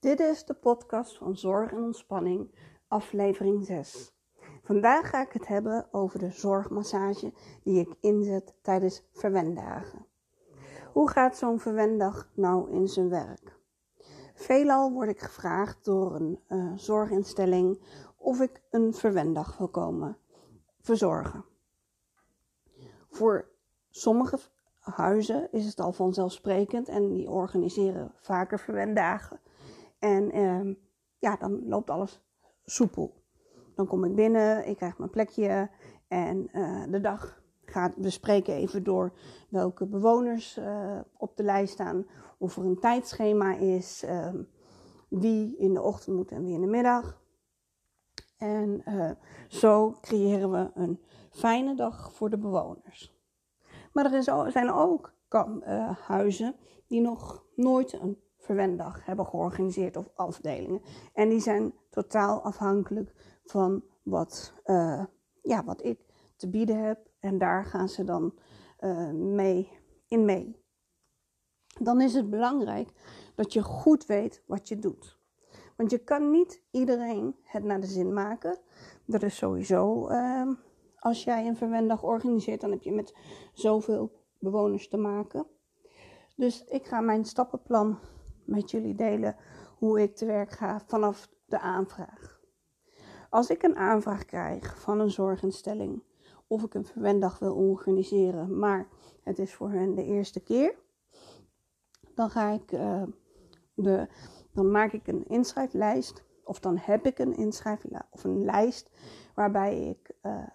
Dit is de podcast van Zorg en Ontspanning, aflevering 6. Vandaag ga ik het hebben over de zorgmassage die ik inzet tijdens verwendagen. Hoe gaat zo'n verwendag nou in zijn werk? Veelal word ik gevraagd door een uh, zorginstelling of ik een verwendag wil komen verzorgen. Voor sommige huizen is het al vanzelfsprekend en die organiseren vaker verwendagen. En ehm, ja, dan loopt alles soepel. Dan kom ik binnen, ik krijg mijn plekje en uh, de dag gaat. We spreken even door welke bewoners uh, op de lijst staan, of er een tijdschema is, uh, wie in de ochtend moet en wie in de middag. En uh, zo creëren we een fijne dag voor de bewoners. Maar er zijn ook uh, huizen die nog nooit een verwendag hebben georganiseerd of afdelingen. En die zijn totaal afhankelijk van wat, uh, ja, wat ik te bieden heb. En daar gaan ze dan uh, mee in mee. Dan is het belangrijk dat je goed weet wat je doet. Want je kan niet iedereen het naar de zin maken. Dat is sowieso, uh, als jij een verwendag organiseert, dan heb je met zoveel bewoners te maken. Dus ik ga mijn stappenplan met jullie delen hoe ik te werk ga vanaf de aanvraag. Als ik een aanvraag krijg van een zorginstelling of ik een verwendag wil organiseren, maar het is voor hen de eerste keer, dan ga ik uh, de, dan maak ik een inschrijflijst of dan heb ik een inschrijflijst of een lijst waarbij ik uh,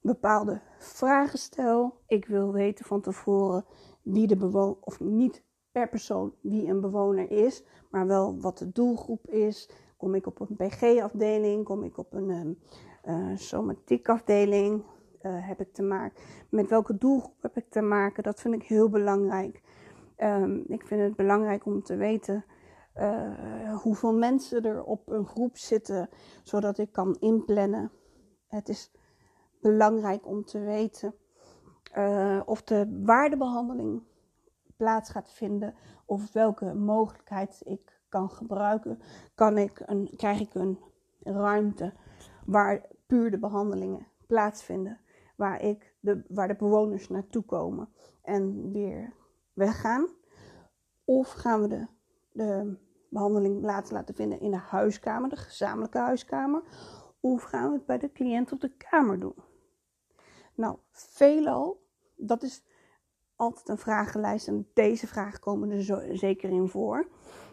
bepaalde vragen stel. Ik wil weten van tevoren wie de bewoner, of niet per persoon wie een bewoner is, maar wel wat de doelgroep is. Kom ik op een PG-afdeling? Kom ik op een uh, somatiekafdeling? Uh, heb ik te maken? Met welke doelgroep heb ik te maken? Dat vind ik heel belangrijk. Um, ik vind het belangrijk om te weten uh, hoeveel mensen er op een groep zitten, zodat ik kan inplannen. Het is belangrijk om te weten of de waardebehandeling plaats gaat vinden of welke mogelijkheid ik kan gebruiken. Kan ik een, krijg ik een ruimte waar puur de behandelingen plaatsvinden, waar, ik de, waar de bewoners naartoe komen en weer weggaan? Of gaan we de, de behandeling plaats laten vinden in de huiskamer, de gezamenlijke huiskamer? Of gaan we het bij de cliënt op de kamer doen? Nou, veelal, dat is altijd een vragenlijst en deze vragen komen er zeker in voor.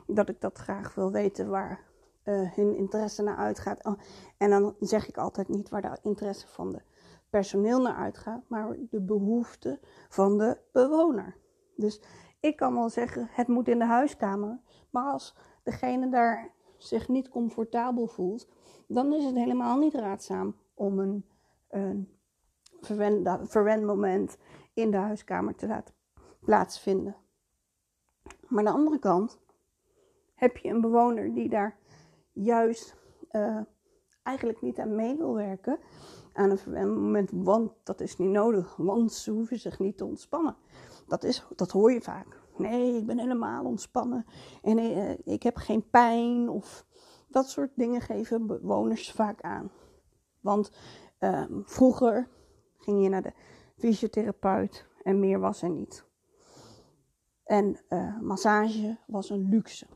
Dat ik dat graag wil weten waar uh, hun interesse naar uitgaat. Oh, en dan zeg ik altijd niet waar de interesse van de personeel naar uitgaat, maar de behoefte van de bewoner. Dus ik kan wel zeggen, het moet in de huiskamer. Maar als degene daar zich niet comfortabel voelt, dan is het helemaal niet raadzaam om een, een verwendmoment in de huiskamer te laten plaatsvinden. Maar aan de andere kant heb je een bewoner die daar juist uh, eigenlijk niet aan mee wil werken aan een verwendmoment, want dat is niet nodig, want ze hoeven zich niet te ontspannen. Dat, is, dat hoor je vaak. Nee, ik ben helemaal ontspannen en uh, ik heb geen pijn of dat soort dingen geven bewoners vaak aan. Want uh, vroeger ging je naar de fysiotherapeut en meer was er niet. En uh, massage was een luxe.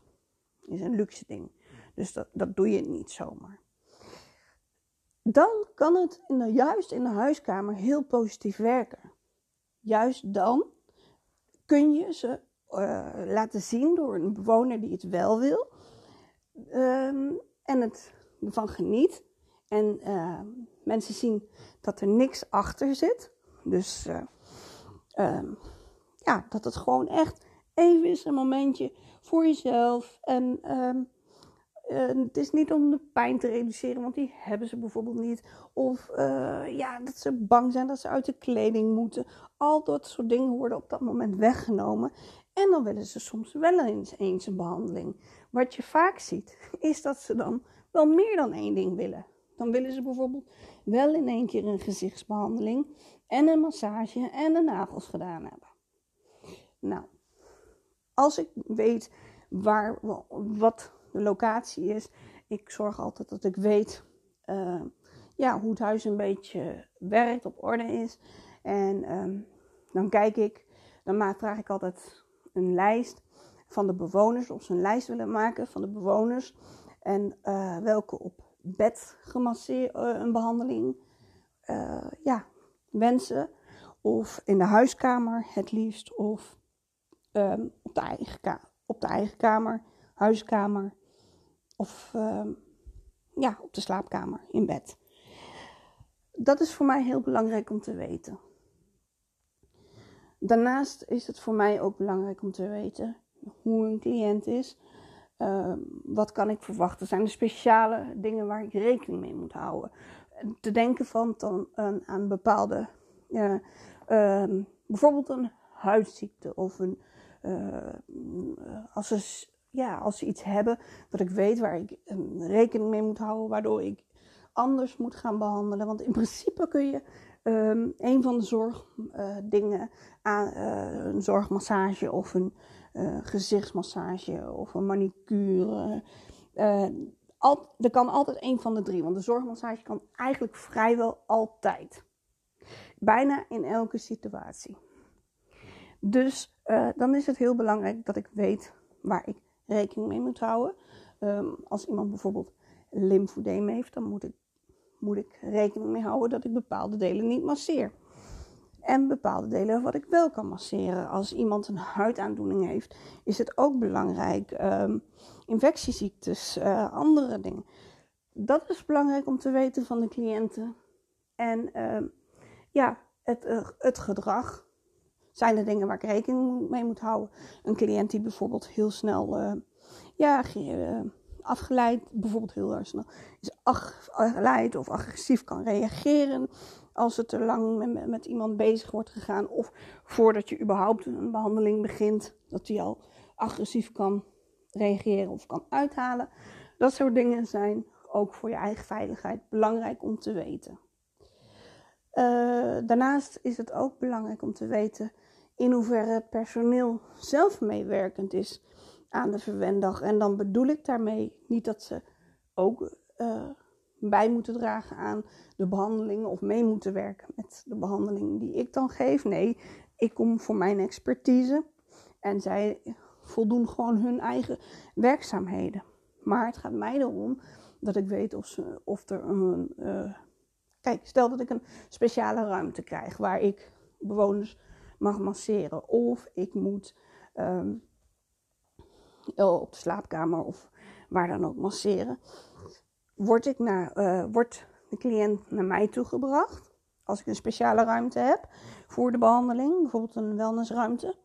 Is een luxe ding. Dus dat, dat doe je niet zomaar. Dan kan het juist in de huiskamer heel positief werken. Juist dan kun je ze uh, laten zien door een bewoner die het wel wil. Um, en het ervan geniet. En uh, mensen zien dat er niks achter zit. Dus uh, um, ja, dat het gewoon echt even is een momentje voor jezelf. En um, uh, het is niet om de pijn te reduceren, want die hebben ze bijvoorbeeld niet. Of uh, ja, dat ze bang zijn dat ze uit de kleding moeten. Al dat soort dingen worden op dat moment weggenomen. En dan willen ze soms wel eens, eens een behandeling. Wat je vaak ziet, is dat ze dan wel meer dan één ding willen. Dan willen ze bijvoorbeeld wel in één keer een gezichtsbehandeling en een massage en de nagels gedaan hebben. Nou, als ik weet waar, wat de locatie is. Ik zorg altijd dat ik weet uh, ja, hoe het huis een beetje werkt, op orde is. En ehm, dan kijk ik, dan vraag ik altijd een lijst van de bewoners, of ze een lijst willen maken van de bewoners. En uh, welke op bed gemasseerd, uh, een behandeling uh, ja, wensen. Of in de huiskamer het liefst. Of um, op, de eigen op de eigen kamer, huiskamer. Of um, ja, op de slaapkamer, in bed. Dat is voor mij heel belangrijk om te weten. Daarnaast is het voor mij ook belangrijk om te weten hoe een cliënt is. Uh, wat kan ik verwachten? Zijn er speciale dingen waar ik rekening mee moet houden? Te denken van dan, aan bepaalde, uh, bijvoorbeeld een huidziekte of een, eh, als, ze, ja, als ze iets hebben dat ik weet waar ik ehm, rekening mee moet houden, waardoor ik anders moet gaan behandelen. Want in principe kun je een van de zorgdingen, uh, een zorgmassage of een uh, gezichtsmassage of een manicure. Uh, al, er kan altijd een van de drie, want de zorgmassage kan eigenlijk vrijwel altijd. Bijna in elke situatie. Dus uh, dan is het heel belangrijk dat ik weet waar ik rekening mee moet houden. Um, als iemand bijvoorbeeld lymfoedeem heeft, dan moet ik, moet ik rekening mee houden dat ik bepaalde delen niet masseer. En bepaalde delen wat ik wel kan masseren. Als iemand een huidaandoening heeft, is het ook belangrijk. Um, infectieziektes, uh, andere dingen. Dat is belangrijk om te weten van de cliënten. En uh, ja, het, uh, het gedrag. Zijn er dingen waar ik rekening mee moet houden? Een cliënt die bijvoorbeeld heel snel eh, ja, afgeleid, bijvoorbeeld heel erg snel, is afgeleid of agressief kan reageren als het te lang met, met, iemand bezig wordt gegaan. Of voordat je überhaupt een behandeling begint, dat hij al agressief kan reageren of kan uithalen. Dat soort dingen zijn ook voor je eigen veiligheid belangrijk om te weten. Uh, daarnaast is het ook belangrijk om te weten in hoeverre personeel zelf meewerkend is aan de verwendag. En dan bedoel ik daarmee niet dat ze ook uh, bij moeten dragen aan de behandelingen of mee moeten werken met de behandeling die ik dan geef. Nee, ik kom voor mijn expertise en zij voldoen gewoon hun eigen werkzaamheden. Maar het gaat mij erom dat ik weet of, ze, of er een. Uh, kijk, stel dat ik een speciale ruimte krijg waar ik bewoners mag masseren. Of ik moet um, op de slaapkamer of waar dan ook masseren word, ik naar, uh, wordt de cliënt naar mij toegebracht. Als ik een speciale ruimte heb voor de behandeling, bijvoorbeeld een wellnessruimte.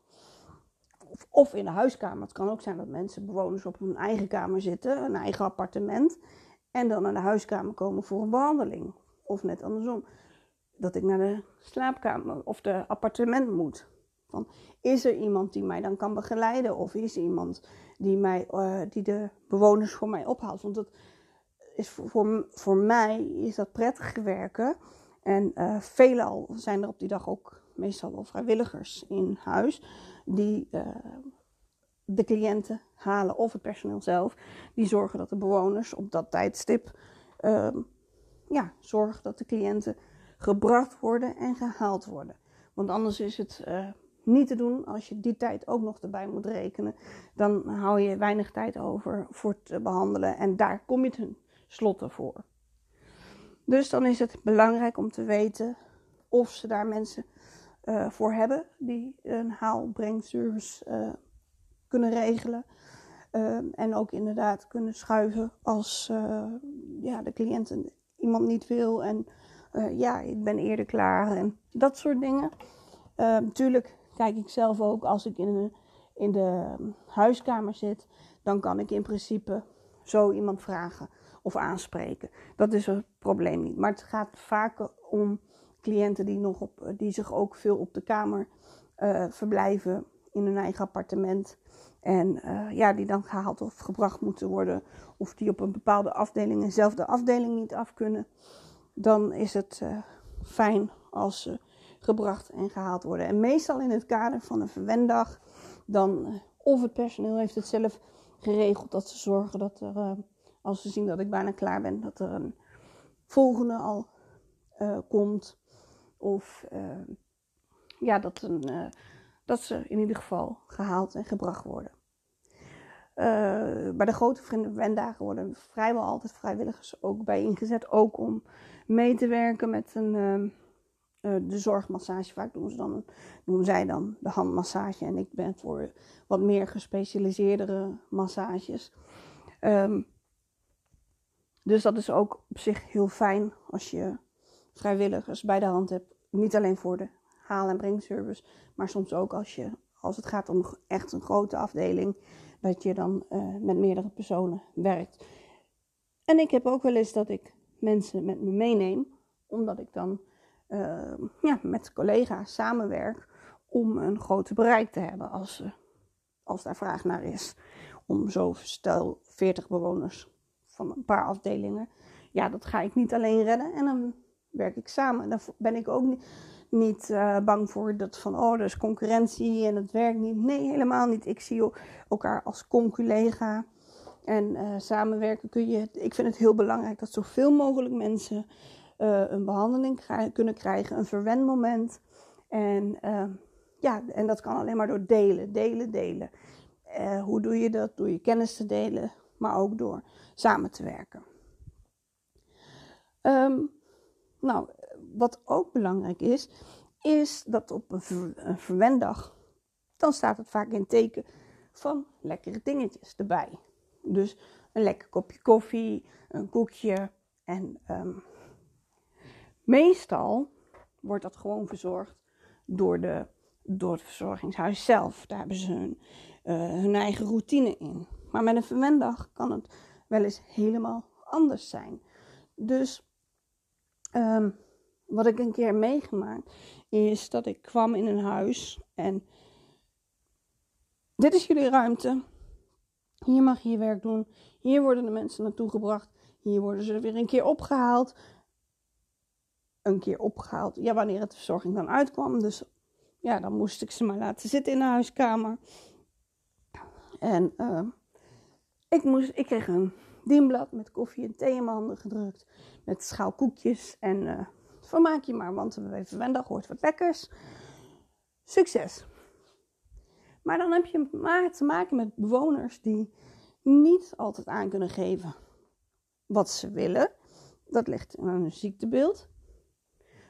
Of, in de huiskamer. Het kan ook zijn dat mensen, bewoners op hun eigen kamer zitten, een eigen appartement. En dan naar de huiskamer komen voor een behandeling. Of net andersom. Dat ik naar de slaapkamer of de appartement moet. Van, is er iemand die mij dan kan begeleiden? Of is er iemand die, mij, uh, die de bewoners voor mij ophaalt? Want dat, is voor, voor mij is dat prettig werken. En uh, veelal zijn er op die dag ook meestal wel vrijwilligers in huis die uh, de cliënten halen of het personeel zelf. Die zorgen dat de bewoners op dat tijdstip uh, ja, zorgen dat de cliënten gebracht worden en gehaald worden. Want anders is het uh, niet te doen als je die tijd ook nog erbij moet rekenen. Dan hou je weinig tijd over voor het behandelen en daar kom je ten slotten voor. Dus dan is het belangrijk om te weten of ze daar mensen uh, voor hebben die een haalbrengservice uh, kunnen regelen. Uh, en ook inderdaad kunnen schuiven als ja, de cliënt iemand niet wil. En ja, ik ben eerder klaar en dat soort dingen. natuurlijk kijk ik zelf ook als ik in, een, in de huiskamer zit. Dan kan ik in principe zo iemand vragen of aanspreken. Dat is het probleem niet. Maar het gaat vaker om cliënten die, nog op, die zich ook veel op de kamer uh, verblijven in hun eigen appartement. En uh, ja, die dan gehaald of gebracht moeten worden. Of die op een bepaalde afdeling, dezelfde afdeling niet af kunnen. Dan is het fijn als ze gebracht en gehaald worden. En meestal in het kader van een verwendag. Dan Of het personeel heeft het zelf geregeld dat ze zorgen dat er, eh, als ze zien dat ik bijna klaar ben, dat er een volgende al uh, komt. Of uh, ja, dat, een, dat ze in ieder geval gehaald en gebracht worden. bij de grote vriendendagen worden vrijwel altijd vrijwilligers ook bij ingezet. Ook om mee te werken met een, de zorgmassage. Vaak doen, ze dan, doen zij dan de handmassage. En ik ben voor wat meer gespecialiseerdere massages. Um, dus dat is ook op zich heel fijn als je vrijwilligers bij de hand hebt. Niet alleen voor de haal- en brengservice, maar soms ook als, je, als het gaat om echt een grote afdeling, dat je dan uh, met meerdere personen werkt. En ik heb ook wel eens dat ik mensen met me meeneem, omdat ik dan uh, ja, met collega's samenwerk om een groter bereik te hebben als, uh, als daar vraag naar is. Om zo stel 40 bewoners van een paar afdelingen. Ja, dat ga ik niet alleen redden en dan werk ik samen. Dan ben ik ook niet, niet uh, bang voor dat van, oh, er is concurrentie en het werkt niet. Nee, helemaal niet. Ik zie elkaar als conculega. En uh, samenwerken kun je. Ik vind het heel belangrijk dat zoveel mogelijk mensen uh, een behandeling kunnen krijgen, een verwendmoment. En ja, en dat kan alleen maar door delen, delen, delen. hoe doe je dat? Door je kennis te delen, maar ook door samen te werken. Um, nou, wat ook belangrijk is, is dat op een, ver, een verwenddag, dan staat het vaak in teken van lekkere dingetjes erbij. Dus een lekker kopje koffie, een koekje en um, meestal wordt dat gewoon verzorgd door, de, door het verzorgingshuis zelf. Daar hebben ze hun, uh, hun eigen routine in. Maar met een verwenddag kan het wel eens helemaal anders zijn. Dus um, wat ik een keer meegemaakt is dat ik kwam in een huis en dit is jullie ruimte. Hier mag je je werk doen. Hier worden de mensen naartoe gebracht. Hier worden ze weer een keer opgehaald. Een keer opgehaald. Ja, wanneer het verzorging dan uitkwam. Dus ja, dan moest ik ze maar laten zitten in de huiskamer. En uh, ik, moest, ik kreeg een dienblad met koffie en thee in mijn handen gedrukt. Met schaal koekjes en uh, vermaak je maar, want we hebben vandaag hoort wat lekkers. Succes! Maar dan heb je maar te maken met bewoners die niet altijd aan kunnen geven wat ze willen. Dat ligt aan hun ziektebeeld.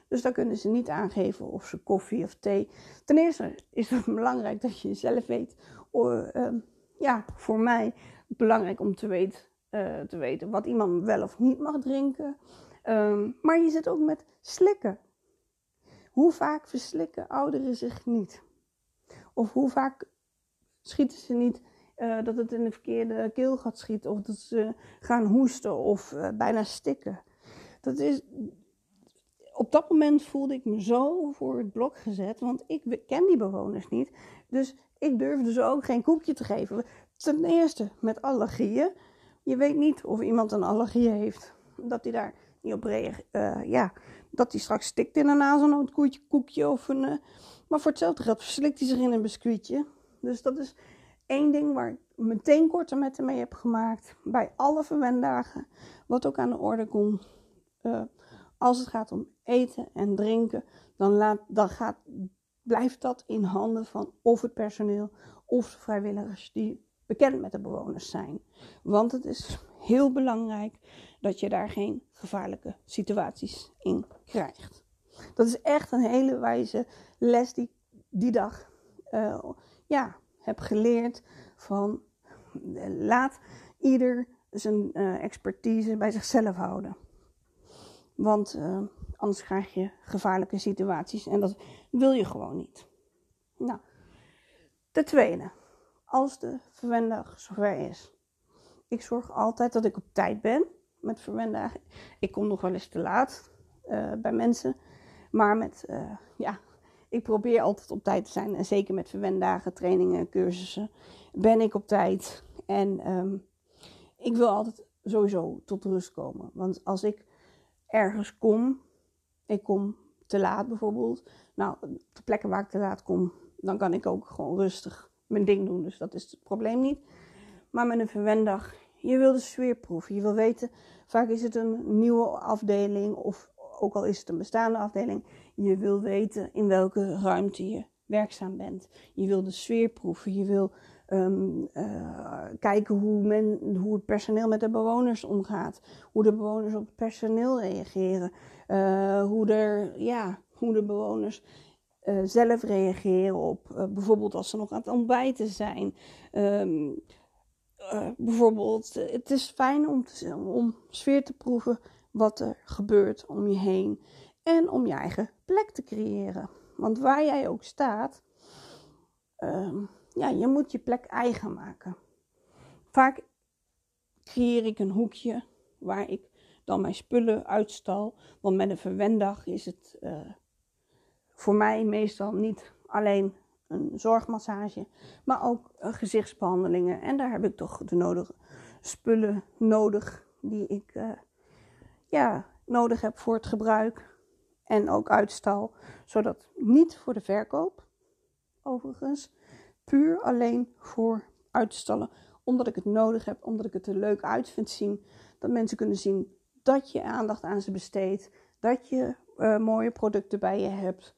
Dus dan kunnen ze niet aangeven of ze koffie of thee. Ten eerste is het belangrijk dat je zelf weet. Uh, ja, voor mij belangrijk om te weten, uh, te weten wat iemand wel of niet mag drinken. Um, maar je zit ook met slikken. Hoe vaak verslikken ouderen zich niet? Of hoe vaak schieten ze niet uh, dat het in de verkeerde keelgat schiet? Of dat ze gaan hoesten of uh, bijna stikken? Dat is, op dat moment voelde ik me zo voor het blok gezet, want ik ken die bewoners niet. Dus ik durfde ze ook geen koekje te geven. Ten eerste met allergieën. Je weet niet of iemand een allergie heeft. Dat hij daar niet op reageert. Uh, ja, dat hij straks stikt in een hazelnootkoekje koekje of een... Uh, maar voor hetzelfde geld verslikt hij zich in een biscuitje. Dus dat is één ding waar ik meteen korte metten mee heb gemaakt. Bij alle verwendagen. Wat ook aan de orde komt. Uh, als het gaat om eten en drinken. Dan, laat, dan gaat, blijft dat in handen van of het personeel of vrijwilligers die bekend met de bewoners zijn. Want het is heel belangrijk dat je daar geen gevaarlijke situaties in krijgt. Dat is echt een hele wijze les die die dag uh, ja, heb geleerd van laat ieder zijn uh, expertise bij zichzelf houden. Want anders krijg je gevaarlijke situaties en dat wil je gewoon niet. Nou, de tweede als de verwendag zover is. Ik zorg altijd dat ik op tijd ben met verwendagen. Ik kom nog wel eens te laat uh, bij mensen. Maar met, uh, ja, ik probeer altijd op tijd te zijn. En zeker met verwendagen, trainingen, cursussen ben ik op tijd. En um, ik wil altijd sowieso tot rust komen. Want als ik ergens kom, ik kom te laat bijvoorbeeld. Nou, de plekken waar ik te laat kom, dan kan ik ook gewoon rustig mijn ding doen, dus dat is het probleem niet. Maar met een verwendag, je wil de sfeer proeven. Je wil weten, vaak is het een nieuwe afdeling of ook al is het een bestaande afdeling. Je wil weten in welke ruimte je werkzaam bent. Je wil de sfeer proeven. Je wil um, uh, kijken hoe, men, hoe het personeel met de bewoners omgaat. Hoe de bewoners op het personeel reageren. Uh, hoe, er, ja, hoe de bewoners uh, zelf reageren op bijvoorbeeld als ze nog aan het ontbijten zijn. Um, bijvoorbeeld, het is fijn om, om sfeer te proeven wat er gebeurt om je heen. En om je eigen plek te creëren. Want waar jij ook staat, uh, ja, je moet je plek eigen maken. Vaak creëer ik een hoekje waar ik dan mijn spullen uitstal. Want met een verwendag is het voor mij meestal niet alleen een zorgmassage, maar ook uh, gezichtsbehandelingen. En daar heb ik toch de nodige spullen nodig die ik uh, ja, nodig heb voor het gebruik. En ook uitstal, zodat niet voor de verkoop, overigens, puur alleen voor uit te stallen. Omdat ik het nodig heb, omdat ik het er leuk uit vind zien. Dat mensen kunnen zien dat je aandacht aan ze besteedt. Dat je uh, mooie producten bij je hebt.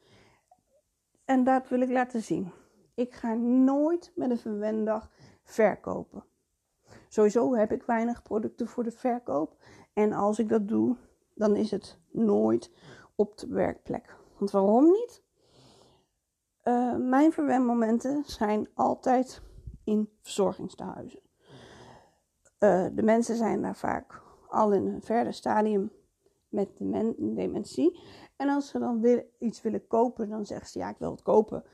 En dat wil ik laten zien. Ik ga nooit met een verwendag verkopen. Sowieso heb ik weinig producten voor de verkoop. En als ik dat doe, dan is het nooit op de werkplek. Want waarom niet? Uh, mijn verwenmomenten zijn altijd in verzorgingstehuizen. Uh, de mensen zijn daar vaak al in een verder stadium met de dementie. En als ze dan iets willen kopen, dan zeggen ze ja, ik wil het kopen.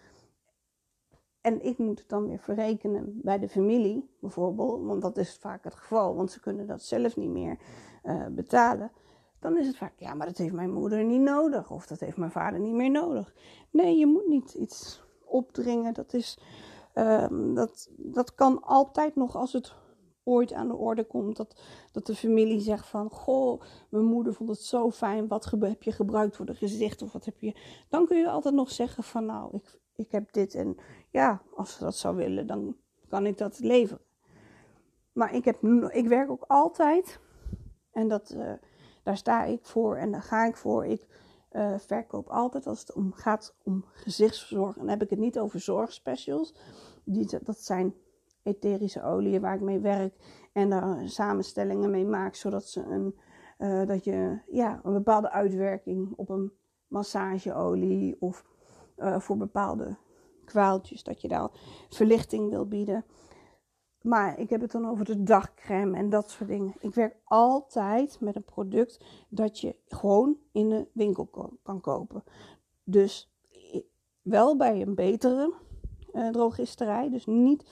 En ik moet het dan weer verrekenen bij de familie, bijvoorbeeld. Want dat is vaak het geval, want ze kunnen dat zelf niet meer uh, betalen. Dan is het vaak, ja, maar dat heeft mijn moeder niet nodig. Of dat heeft mijn vader niet meer nodig. Nee, je moet niet iets opdringen. Dat, is, uh, dat, dat kan altijd nog als het ooit aan de orde komt. Dat, dat de familie zegt van, goh, mijn moeder vond het zo fijn. Wat heb je gebruikt voor de gezicht? Of wat heb je... Dan kun je altijd nog zeggen van, nou, ik, ik heb dit. En ja, als ze dat zou willen, dan kan ik dat leveren. Maar ik, heb, ik werk ook altijd. En dat... Uh, daar sta ik voor en daar ga ik voor. Ik uh, verkoop altijd als het om, gaat om gezichtszorg. En heb ik het niet over zorgspecials. Die, dat zijn etherische oliën waar ik mee werk. En daar samenstellingen mee maak. Zodat ze een, uh, dat je ja, een bepaalde uitwerking op een massageolie. Of uh, voor bepaalde kwaaltjes. Dat je daar verlichting wil bieden. Maar ik heb het dan over de dagcreme en dat soort dingen. Ik werk altijd met een product dat je gewoon in de winkel kan kopen. Dus wel bij een betere uh, drogisterij. Dus niet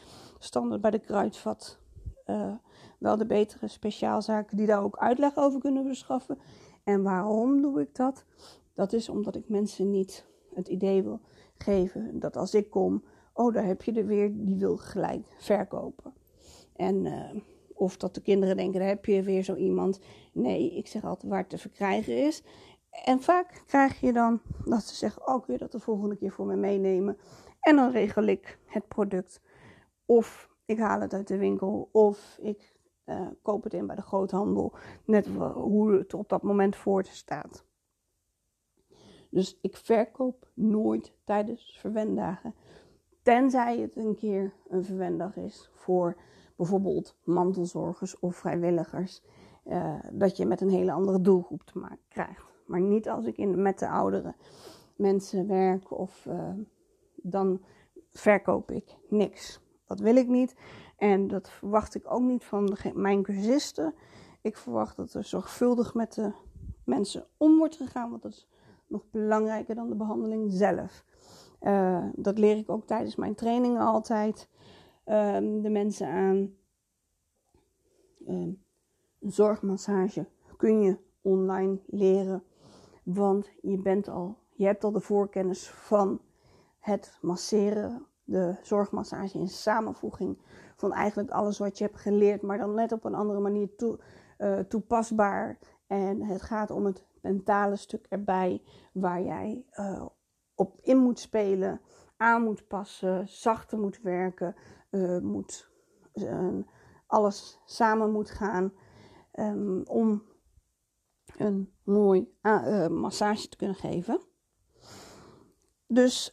standaard bij de kruidvat. Uh, wel de betere speciaalzaken die daar ook uitleg over kunnen verschaffen. En waarom doe ik dat? Dat is omdat ik mensen niet het idee wil geven dat als ik kom, oh daar heb je er weer, die wil gelijk verkopen. En, uh, of dat de kinderen denken, daar heb je weer zo iemand. Nee, ik zeg altijd waar het te verkrijgen is. En vaak krijg je dan dat ze zeggen, oh, kun je dat de volgende keer voor me meenemen? En dan regel ik het product. Of ik haal het uit de winkel. Of ik uh, koop het in bij de groothandel. Net hoe het op dat moment voor staat. Dus ik verkoop nooit tijdens verwendagen. Tenzij het een keer een verwendag is voor bijvoorbeeld mantelzorgers of vrijwilligers, uh, dat je met een hele andere doelgroep te maken krijgt. Maar niet als ik in, met de oudere mensen werk of uh, dan verkoop ik niks. Dat wil ik niet en dat verwacht ik ook niet van mijn cursisten. Ik verwacht dat er zorgvuldig met de mensen om wordt gegaan, want dat is nog belangrijker dan de behandeling zelf. Uh, dat leer ik ook tijdens mijn trainingen altijd um, de mensen aan. Een zorgmassage kun je online leren, want je bent al, je hebt al de voorkennis van het masseren, de zorgmassage in samenvoeging van eigenlijk alles wat je hebt geleerd, maar dan net op een andere manier toe, uh, toepasbaar. En het gaat om het mentale stuk erbij, waar jij uh, op in moet spelen aan moet passen, zachter moet werken, uh, moet, alles samen moet gaan um, om een mooi massage te kunnen geven. Dus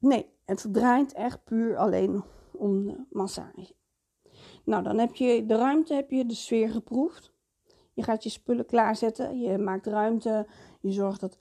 nee, het draait echt puur alleen om de massage. Nou, dan heb je de ruimte, heb je de sfeer geproefd. Je gaat je spullen klaarzetten, je maakt ruimte, je zorgt dat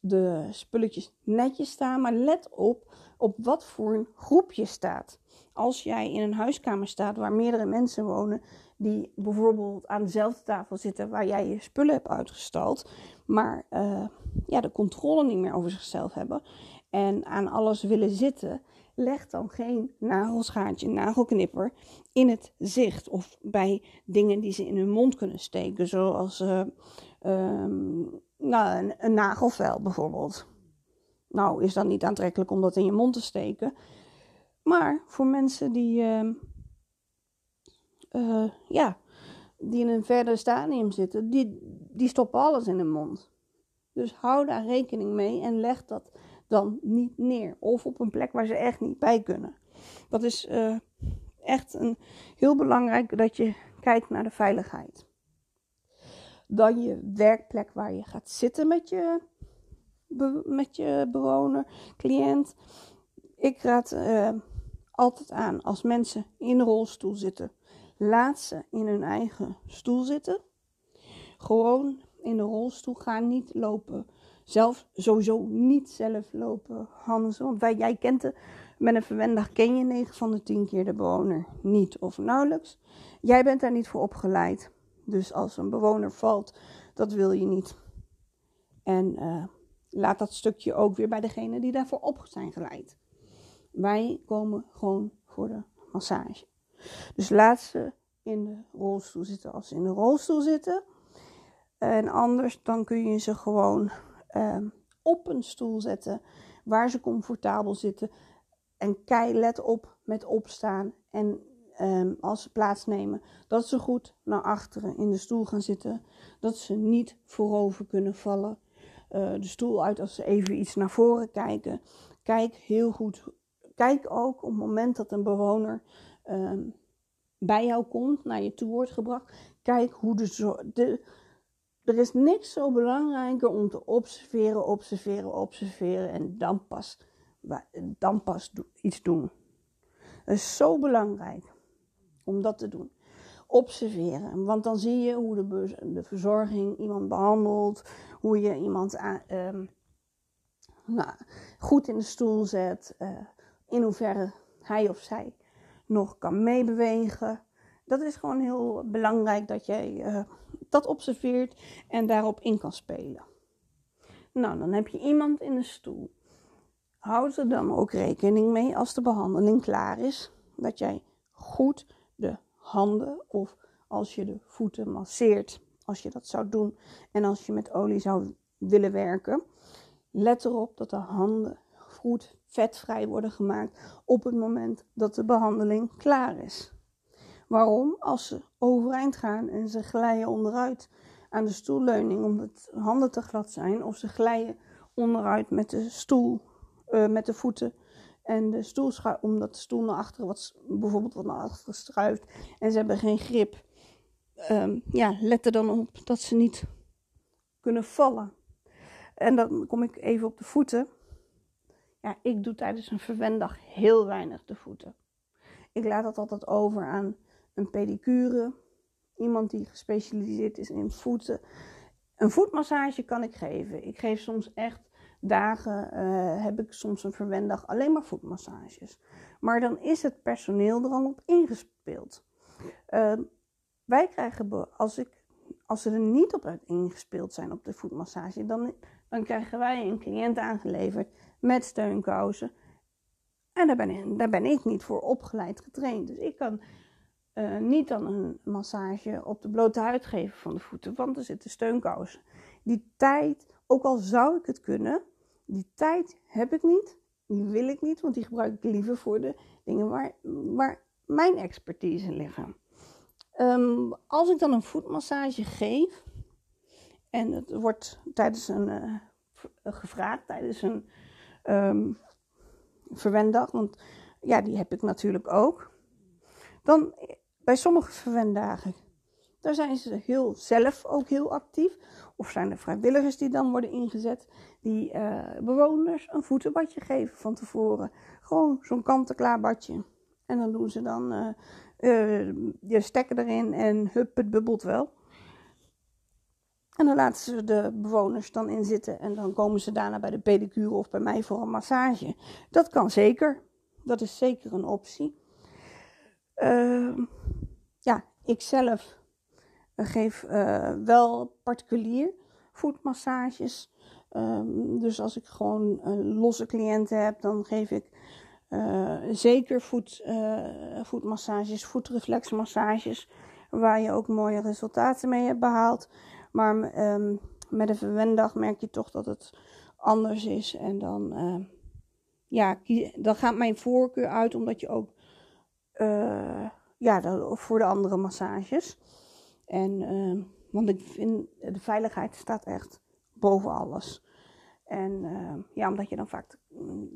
de spulletjes netjes staan. Maar let op op wat voor een groep je staat. Als jij in een huiskamer staat waar meerdere mensen wonen, die bijvoorbeeld aan dezelfde tafel zitten waar jij je spullen hebt uitgestald, maar uh, ja, de controle niet meer over zichzelf hebben en aan alles willen zitten, leg dan geen nagelschaartje, nagelknipper in het zicht of bij dingen die ze in hun mond kunnen steken, zoals uh, um, nou, een, nagelvel bijvoorbeeld. Nou, is dat niet aantrekkelijk om dat in je mond te steken. Maar voor mensen die, uh, uh, ja, die in een verder stadium zitten, die, die stoppen alles in hun mond. Dus hou daar rekening mee en leg dat dan niet neer. Of op een plek waar ze echt niet bij kunnen. Dat is uh, echt een, heel belangrijk dat je kijkt naar de veiligheid. Dan je werkplek waar je gaat zitten met je, met je bewoner, cliënt. Ik raad uh, altijd aan als mensen in een rolstoel zitten, laat ze in hun eigen stoel zitten. Gewoon in de rolstoel gaan, niet lopen zelf sowieso niet zelf lopen Hans. Want wij, jij kent het, met een verwendag ken je 9 van de 10 keer de bewoner niet of nauwelijks. Jij bent daar niet voor opgeleid. Dus als een bewoner valt, dat wil je niet. En uh, laat dat stukje ook weer bij degene die daarvoor op zijn geleid. Wij komen gewoon voor de massage. Dus laat ze in de rolstoel zitten als ze in de rolstoel zitten. En anders dan kun je ze gewoon Ehm, op een stoel zetten waar ze comfortabel zitten. En kei, let op met opstaan. En ehm, als ze plaatsnemen, dat ze goed naar achteren in de stoel gaan zitten. Dat ze niet voorover kunnen vallen. Uh, de stoel uit als ze even iets naar voren kijken. Kijk heel goed. Kijk ook op het moment dat een bewoner um, bij jou komt, naar je toe wordt gebracht. Kijk hoe de, de, er is niks zo belangrijker om te observeren, observeren, observeren en dan pas, dan pas iets doen. Het is zo belangrijk om dat te doen. Observeren, want dan zie je hoe de, de verzorging iemand behandelt, hoe je iemand um, nou, goed in de stoel zet, uh, in hoeverre hij of zij nog kan meebewegen. Dat is gewoon heel belangrijk dat jij uh, dat observeert en daarop in kan spelen. Nou, dan heb je iemand in de stoel. Houd er dan ook rekening mee als de behandeling klaar is, dat jij goed de handen of als je de voeten masseert, als je dat zou doen en als je met olie zou willen werken, let erop dat de handen goed vetvrij worden gemaakt op het moment dat de behandeling klaar is. Waarom? Als ze overeind gaan en ze glijden onderuit aan de stoelleuning omdat de handen te glad zijn, of ze glijden onderuit met de stoel, uh, met de voeten en de stoel omdat de stoel naar achteren wat, bijvoorbeeld wat naar achteren struift en ze hebben geen grip. Um, ja, let er dan op dat ze niet kunnen vallen. En dan kom ik even op de voeten. Ja, ik doe tijdens een verwendag heel weinig de voeten. Ik laat dat altijd over aan een pedicure, iemand die gespecialiseerd is in voeten. Een voetmassage kan ik geven. Ik geef soms echt dagen, uh, heb ik soms een verwendag alleen maar voetmassages. Maar dan is het personeel er al op ingespeeld. Uh, wij krijgen, als, ik, als ze er niet op ingespeeld zijn op de voetmassage, dan, dan krijgen wij een cliënt aangeleverd met steunkousen. En daar ben, ik, daar ben ik niet voor opgeleid getraind. Dus ik kan uh, niet dan een massage op de blote huid geven van de voeten, want er zitten steunkousen. Die tijd, ook al zou ik het kunnen, die tijd heb ik niet, die wil ik niet, want die gebruik ik liever voor de dingen waar, waar mijn expertise liggen. Um, als ik dan een voetmassage geef, en het wordt tijdens een uh, gevraagd, tijdens een um, verwendag, want ja, die heb ik natuurlijk ook. Dan bij sommige verwendagen, daar zijn ze heel zelf ook heel actief. Of zijn er vrijwilligers die dan worden ingezet, die uh, bewoners een voetenbadje geven van tevoren. Gewoon zo'n kant-en-klaar badje. En dan doen ze dan uh, je stekker erin en hup, het bubbelt wel. En dan laten ze de bewoners dan in zitten en dan komen ze daarna bij de pedicure of bij mij voor een massage. Dat kan zeker. Dat is zeker een optie. Uh, ja, ik zelf geef uh, wel particulier voetmassages. Um, dus als ik gewoon losse cliënten heb, dan geef ik uh, zeker voet, voetmassages, voetreflexmassages, waar je ook mooie resultaten mee hebt behaald. Maar um, met een verwendag merk je toch dat het anders is. En dan, ja, dan gaat mijn voorkeur uit, omdat je ook, uh, ja, voor de andere massages. En, uh, want ik vind, de veiligheid staat echt boven alles. En ja, omdat je dan vaak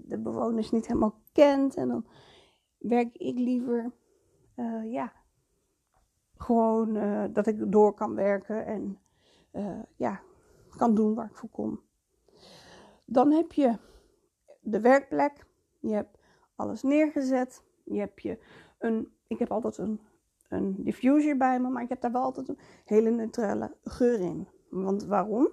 de bewoners niet helemaal kent. En dan werk ik liever, ja, gewoon dat ik door kan werken en ja, kan doen waar ik voor kom. Dan heb je de werkplek. Je hebt alles neergezet. Je hebt je ik heb altijd een, een diffuser bij me, maar ik heb daar wel altijd een hele neutrale geur in. Want waarom?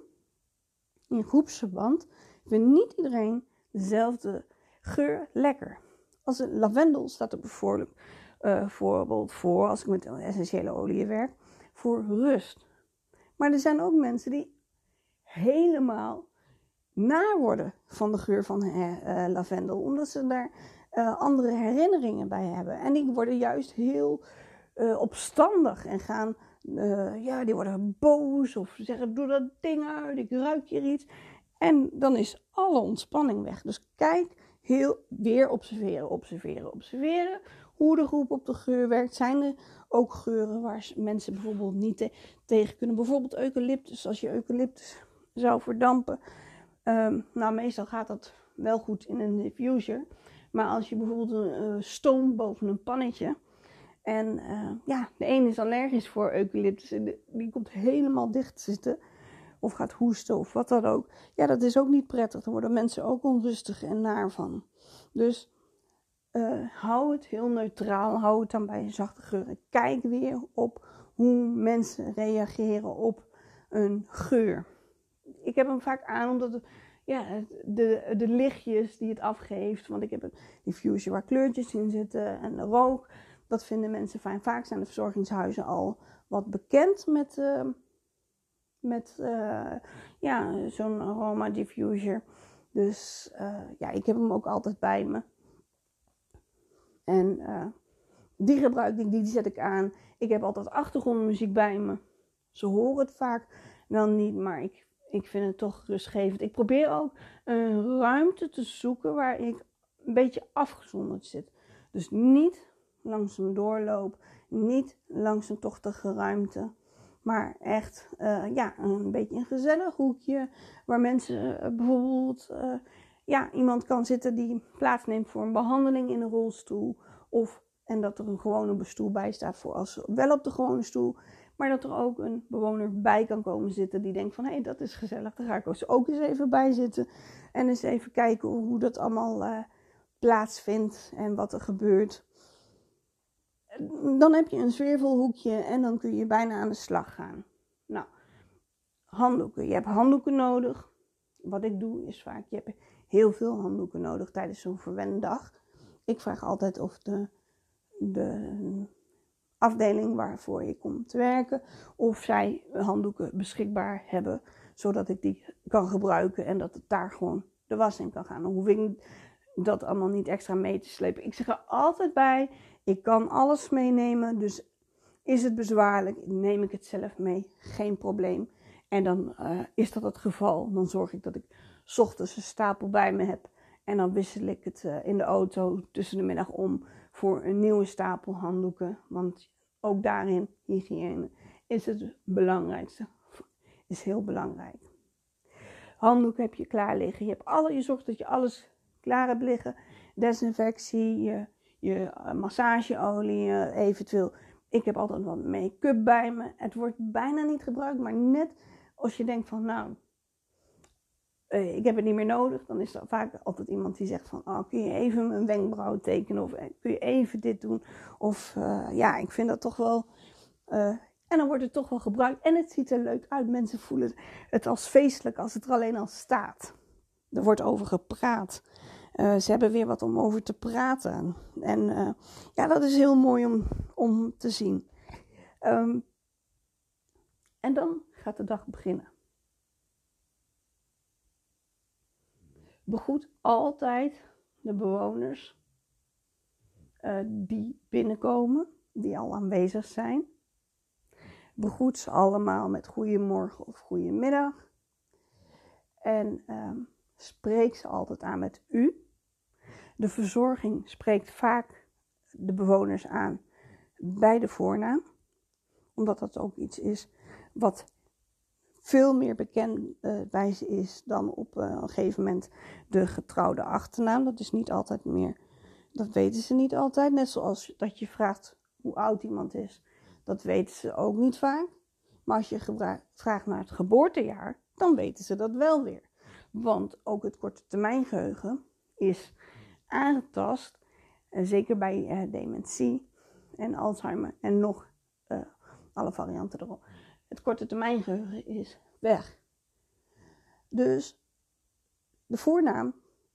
In groepsverband vindt niet iedereen dezelfde geur lekker. Als een lavendel staat er bijvoorbeeld, bijvoorbeeld voor, als ik met essentiële olie werk, voor rust. Maar er zijn ook mensen die helemaal naar worden van de geur van uh, lavendel, omdat ze daar uh, andere herinneringen bij hebben. En die worden juist heel uh, opstandig en gaan, ja, die worden boos of zeggen: Doe dat ding uit, ik ruik hier iets. En dan is alle ontspanning weg. Dus kijk heel weer observeren, observeren, observeren. Hoe de groep op de geur werkt. Zijn er ook geuren waar mensen bijvoorbeeld niet tegen kunnen. Bijvoorbeeld eucalyptus. Als je eucalyptus zou verdampen. Um, nou, meestal gaat dat wel goed in een diffuser. Maar als je bijvoorbeeld een uh, stoom boven een pannetje. En uh, ja, de een is allergisch voor eucalyptus. En die komt helemaal dicht zitten. Of gaat hoesten of wat dan ook. Ja, dat is ook niet prettig. Dan worden mensen ook onrustig en naar van. Dus uh, hou het heel neutraal. Hou het dan bij een zachte geur. Kijk weer op hoe mensen reageren op een geur. Ik heb hem vaak aan omdat ja, de, de lichtjes die het afgeeft. Want ik heb een diffuser waar kleurtjes in zitten en rook. Dat vinden mensen fijn. Vaak zijn de verzorgingshuizen al wat bekend met, uh, met uh, ja, zo'n aroma diffuser. Dus ja, ik heb hem ook altijd bij me. En die gebruik ik, die zet ik aan. Ik heb altijd achtergrondmuziek bij me. Ze horen het vaak wel niet, maar ik, ik vind het toch rustgevend. Ik probeer ook een ruimte te zoeken waar ik een beetje afgezonderd zit. Dus niet langs een doorloop, niet langs een tochtige ruimte. Maar echt uh, ja, een beetje een gezellig hoekje waar mensen uh, bijvoorbeeld uh, ja, iemand kan zitten die plaatsneemt voor een behandeling in een rolstoel. Of, en dat er een gewone stoel bij staat voor als wel op de gewone stoel. Maar dat er ook een bewoner bij kan komen zitten die denkt van hé, hey, dat is gezellig. Daar ga ik ook eens even bij zitten. En eens even kijken hoe dat allemaal uh, plaatsvindt en wat er gebeurt. Dan heb je een zwervelhoekje en dan kun je bijna aan de slag gaan. Nou, handdoeken. Je hebt handdoeken nodig. Wat ik doe is vaak, je hebt heel veel handdoeken nodig tijdens zo'n verwendag. Ik vraag altijd of de, de afdeling waarvoor je komt te werken, of zij handdoeken beschikbaar hebben, zodat ik die kan gebruiken en dat het daar gewoon de was in kan gaan. Dan hoef ik dat allemaal niet extra mee te slepen. Ik zeg er altijd bij, ik kan alles meenemen, dus is het bezwaarlijk, neem ik het zelf mee, geen probleem. En dan uh, is dat het geval. Dan zorg ik dat ik ochtends een stapel bij me heb. En dan wissel ik het uh, in de auto tussen de middag om voor een nieuwe stapel handdoeken. Want ook daarin, hygiëne, is het belangrijkste. Is heel belangrijk. Handdoeken heb je klaar liggen. Je, hebt alle, je zorgt dat je alles klaar hebt liggen. desinfectie, je, je eh, massageolie, eh, eventueel. Ik heb altijd wat make-up bij me. Het wordt bijna niet gebruikt, maar net als je denkt van nou, uh, ik heb het niet meer nodig, dan is er vaak altijd iemand die zegt van, oh, kun je even een wenkbrauw tekenen of kun je even dit doen? Of uh, ja, ik vind dat toch wel. En dan wordt het toch wel gebruikt en het ziet er leuk uit. Mensen voelen het als feestelijk als het er alleen al staat. Er wordt over gepraat. ze hebben weer wat om over te praten. En ja, dat is heel mooi om, om te zien. Um, en dan gaat de dag beginnen. Begroet altijd de bewoners uh, die binnenkomen, die al aanwezig zijn. Begroet ze allemaal met goedemorgen of goedemiddag. En uh, spreek ze altijd aan met u. De verzorging spreekt vaak de bewoners aan bij de voornaam, omdat dat ook iets is wat veel meer bekend is dan op uh, een gegeven moment de getrouwde achternaam. Dat is niet altijd meer, dat weten ze niet altijd. Net zoals dat je vraagt hoe oud iemand is, dat weten ze ook niet vaak. Maar als je vraagt naar het geboortejaar, dan weten ze dat wel weer. Want ook het korte termijn geheugen is aangetast, zeker bij uh, dementie en Alzheimer en nog uh, alle varianten erop het korte termijn geheugen is weg. Dus de voornaam,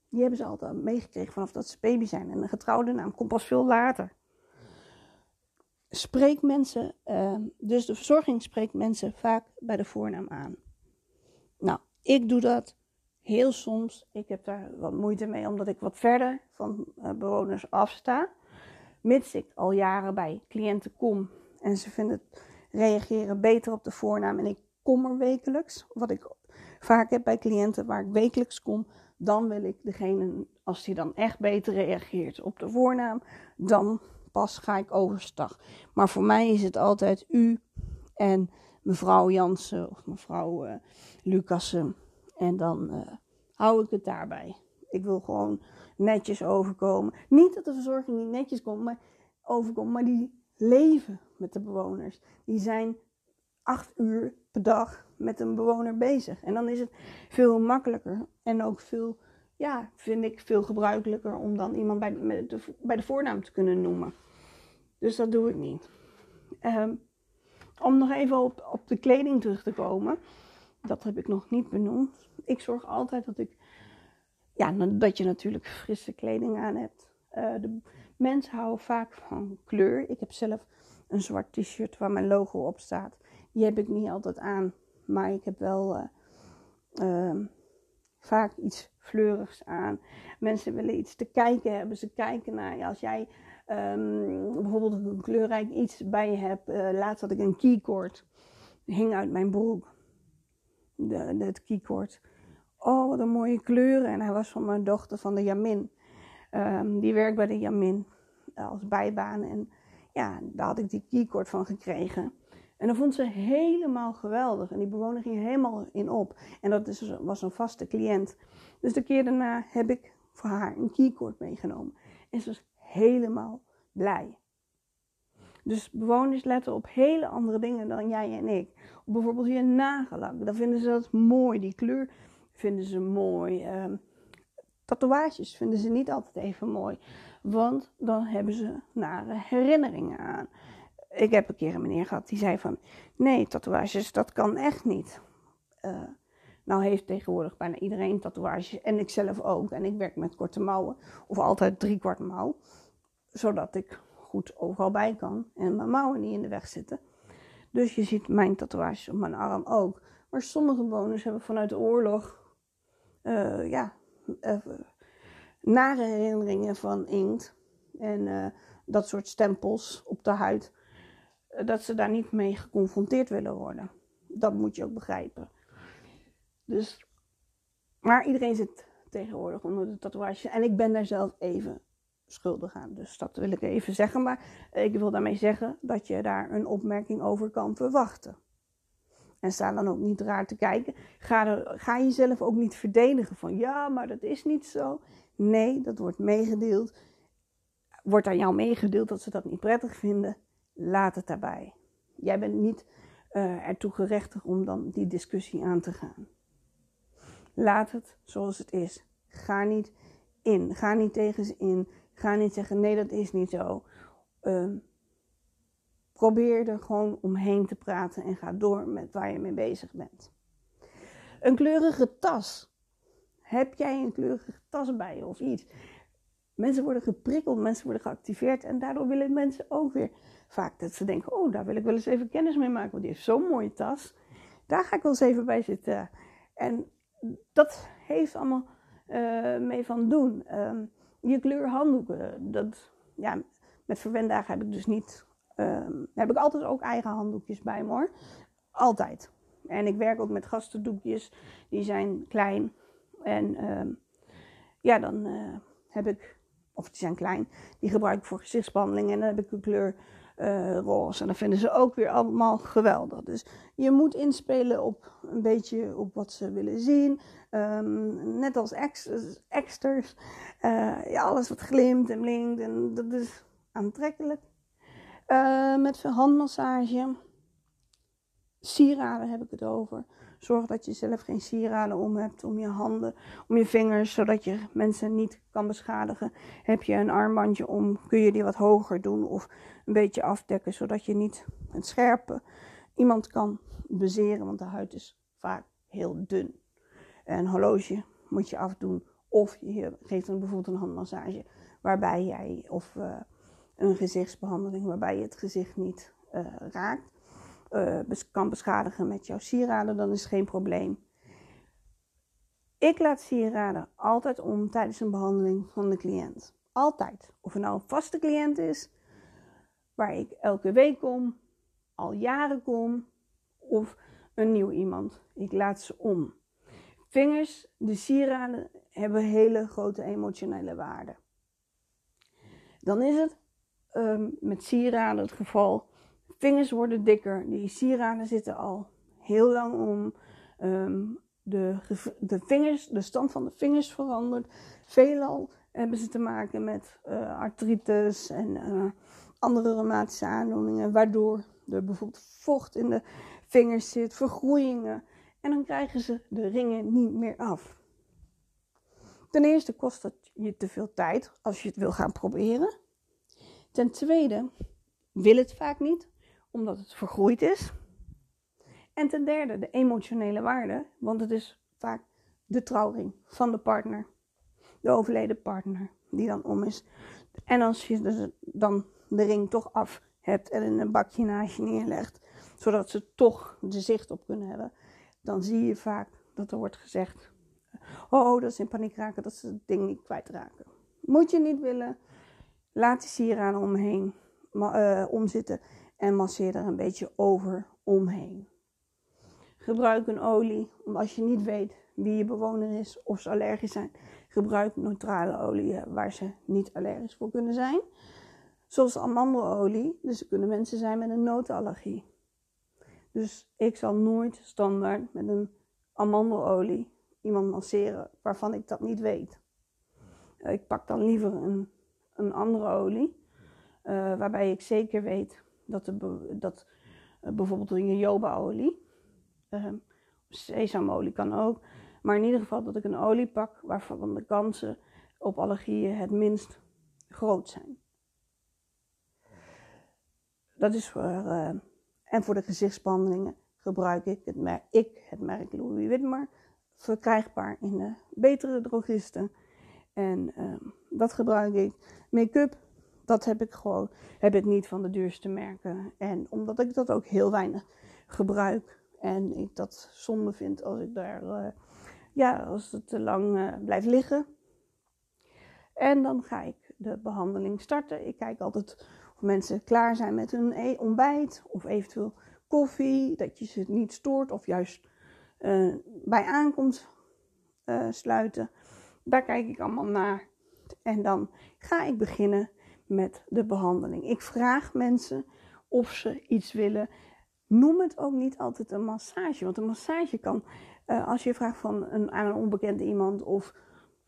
die hebben ze altijd meegekregen vanaf dat ze baby zijn. En een getrouwde naam komt pas veel later. Spreek mensen, uh, dus de verzorging spreekt mensen vaak bij de voornaam aan. Nou, ik doe dat heel soms. Ik heb daar wat moeite mee, omdat ik wat verder van uh, bewoners afsta. Mits ik al jaren bij cliënten kom en ze vinden het reageren beter op de voornaam. En ik kom er wekelijks. Wat ik vaak heb bij cliënten waar ik wekelijks kom, dan wil ik degene, als die dan echt beter reageert op de voornaam, dan pas ga ik overstag. Maar voor mij is het altijd u en mevrouw Jansen of mevrouw uh, Lucassen. En dan uh, hou ik het daarbij. Ik wil gewoon netjes overkomen. Niet dat de verzorging niet netjes komt, maar overkomt, maar die leven met de bewoners. Die zijn acht uur per dag met een bewoner bezig. En dan is het veel makkelijker en ook veel, ja, vind ik veel gebruikelijker om dan iemand bij de, bij de voornaam te kunnen noemen. Dus dat doe ik niet. Um, om nog even op, op de kleding terug te komen. Dat heb ik nog niet benoemd. Ik zorg altijd dat ik, ja, dat je natuurlijk frisse kleding aan hebt. Uh, de, Mensen houden vaak van kleur. Ik heb zelf een zwart t-shirt waar mijn logo op staat. Die heb ik niet altijd aan, maar ik heb wel uh, uh, vaak iets fleurigs aan. Mensen willen iets te kijken hebben. Ze kijken naar als jij um, bijvoorbeeld een kleurrijk iets bij je hebt. Uh, laatst had ik een keycord. Hing uit mijn broek. Het keycord. Oh, wat een mooie kleuren. En hij was van mijn dochter van de Jamin. Um, die werkt bij de Jamin als bijbaan. En ja, daar had ik die keycord van gekregen. En dat vond ze helemaal geweldig. En die bewoner ging helemaal in op. En dat is, was een vaste cliënt. Dus de keer daarna heb ik voor haar een keycord meegenomen. En ze was helemaal blij. Dus bewoners letten op hele andere dingen dan jij en ik. Bijvoorbeeld je nagellak. Dan vinden ze dat mooi. Die kleur vinden ze mooi. Uh, tatoeages vinden ze niet altijd even mooi. Want dan hebben ze nare herinneringen aan. Ik heb een keer een meneer gehad die zei van... Nee, tatoeages, dat kan echt niet. Uh, nou heeft tegenwoordig bijna iedereen tatoeages. En ik zelf ook. En ik werk met korte mouwen. Of altijd drie kwart mouw. Zodat ik goed overal bij kan. En mijn mouwen niet in de weg zitten. Dus je ziet mijn tatoeages op mijn arm ook. Maar sommige bewoners hebben vanuit de oorlog... Uh, ja, uh, nare herinneringen van inkt en uh, dat soort stempels op de huid, uh, dat ze daar niet mee geconfronteerd willen worden. Dat moet je ook begrijpen. Dus, maar iedereen zit tegenwoordig onder de tatoeage en ik ben daar zelf even schuldig aan. Dus dat wil ik even zeggen. Maar ik wil daarmee zeggen dat je daar een opmerking over kan verwachten. En sta dan ook niet raar te kijken. Ga, ga jezelf ook niet verdedigen van ja, maar dat is niet zo. Nee, dat wordt meegedeeld. Wordt aan jou meegedeeld dat ze dat niet prettig vinden? Laat het daarbij. Jij bent niet uh, ertoe gerechtigd om dan die discussie aan te gaan. Laat het zoals het is. Ga niet in. Ga niet tegen ze in. Ga niet zeggen: nee, dat is niet zo. Uh, probeer er gewoon omheen te praten en ga door met waar je mee bezig bent. Een kleurige tas. Heb jij een kleurige tas bij je of iets? Mensen worden geprikkeld, mensen worden geactiveerd en daardoor willen mensen ook weer vaak dat ze denken: Oh, daar wil ik wel eens even kennis mee maken, want die heeft zo'n mooie tas. Daar ga ik wel eens even bij zitten. En dat heeft allemaal uh, mee van doen. Um, je kleurhanddoeken, dat, ja, met verwendagen heb ik dus niet. Um, heb ik altijd ook eigen handdoekjes bij me hoor. Altijd. En ik werk ook met gastendoekjes, die zijn klein. En um, ja, dan uh, heb ik, of die zijn klein, die gebruik ik voor gezichtsbehandeling. En dan heb ik een kleur uh, roze. En dat vinden ze ook weer allemaal geweldig. Dus je moet inspelen op een beetje op wat ze willen zien. Um, net als exters. Uh, ja, alles wat glimt en blinkt. En dat is aantrekkelijk. Uh, met handmassage. Sieraden heb ik het over. Zorg dat je zelf geen sieraden om hebt, om je handen, om je vingers, zodat je mensen niet kan beschadigen. Heb je een armbandje om, kun je die wat hoger doen of een beetje afdekken, zodat je niet het scherpe iemand kan bezeren, want de huid is vaak heel dun. Een horloge moet je afdoen of je geeft dan bijvoorbeeld een handmassage waarbij jij, of uh, een gezichtsbehandeling waarbij je het gezicht niet uh, raakt uh, kan beschadigen met jouw sieraden, dan is geen probleem. Ik laat sieraden altijd om tijdens een behandeling van de cliënt. Altijd. Of het nou een vaste cliënt is, waar ik elke week kom, al jaren kom, of een nieuw iemand. Ik laat ze om. Vingers, de sieraden hebben hele grote emotionele waarde. Dan is het um, met sieraden het geval Vingers worden dikker. Die sieraden zitten al heel lang om. Um, de, de, vingers, de stand van de vingers verandert. Veelal hebben ze te maken met uh, artritis en uh, andere reumatische aandoeningen, waardoor er bijvoorbeeld vocht in de vingers zit, vergroeien. En dan krijgen ze de ringen niet meer af. Ten eerste kost dat je te veel tijd als je het wil gaan proberen. Ten tweede wil het vaak niet, omdat het vergroeid is. En ten derde de emotionele waarde, want het is vaak de trouwring van de partner, de overleden partner, die dan om is. En als je dus dan de ring toch af hebt en in een bakje naast je neerlegt, zodat ze toch de zicht op kunnen hebben, dan zie je vaak dat er wordt gezegd: Oh, dat is in paniek raken, dat ze het ding niet kwijtraken. Moet je niet willen, laat die sieraden omheen uh, omzitten en masseer er een beetje over omheen. Gebruik een olie, als je niet weet wie je bewoner is of ze allergisch zijn. Gebruik neutrale olie waar ze niet allergisch voor kunnen zijn. Zoals amandelolie, dus er kunnen mensen zijn met een notenallergie. Dus ik zal nooit standaard met een amandelolie iemand masseren waarvan ik dat niet weet. Ik pak dan liever een, een andere olie, uh, waarbij ik zeker weet dat, de, dat uh, bijvoorbeeld een jojobaolie, uh, sesamolie kan ook, maar in ieder geval dat ik een olie pak waarvan de kansen op allergieën het minst groot zijn. Dat is voor, uh, en voor de gezichtsbehandelingen gebruik ik het merk, ik het merk Louis Witmer, verkrijgbaar in de betere drogisten. En uh, dat gebruik ik. Make-up dat heb ik gewoon heb ik niet van de duurste merken. En omdat ik dat ook heel weinig gebruik. En ik dat zonde vind als ik daar, uh, ja, als het te lang uh, blijft liggen. En dan ga ik de behandeling starten. Ik kijk altijd of mensen klaar zijn met hun e ontbijt of eventueel koffie, dat je ze niet stoort of juist uh, bij aankomst sluiten. Daar kijk ik allemaal naar. En dan ga ik beginnen met de behandeling. Ik vraag mensen of ze iets willen. Noem het ook niet altijd een massage. Want een massage kan, uh, als je vraagt van een, aan een onbekende iemand of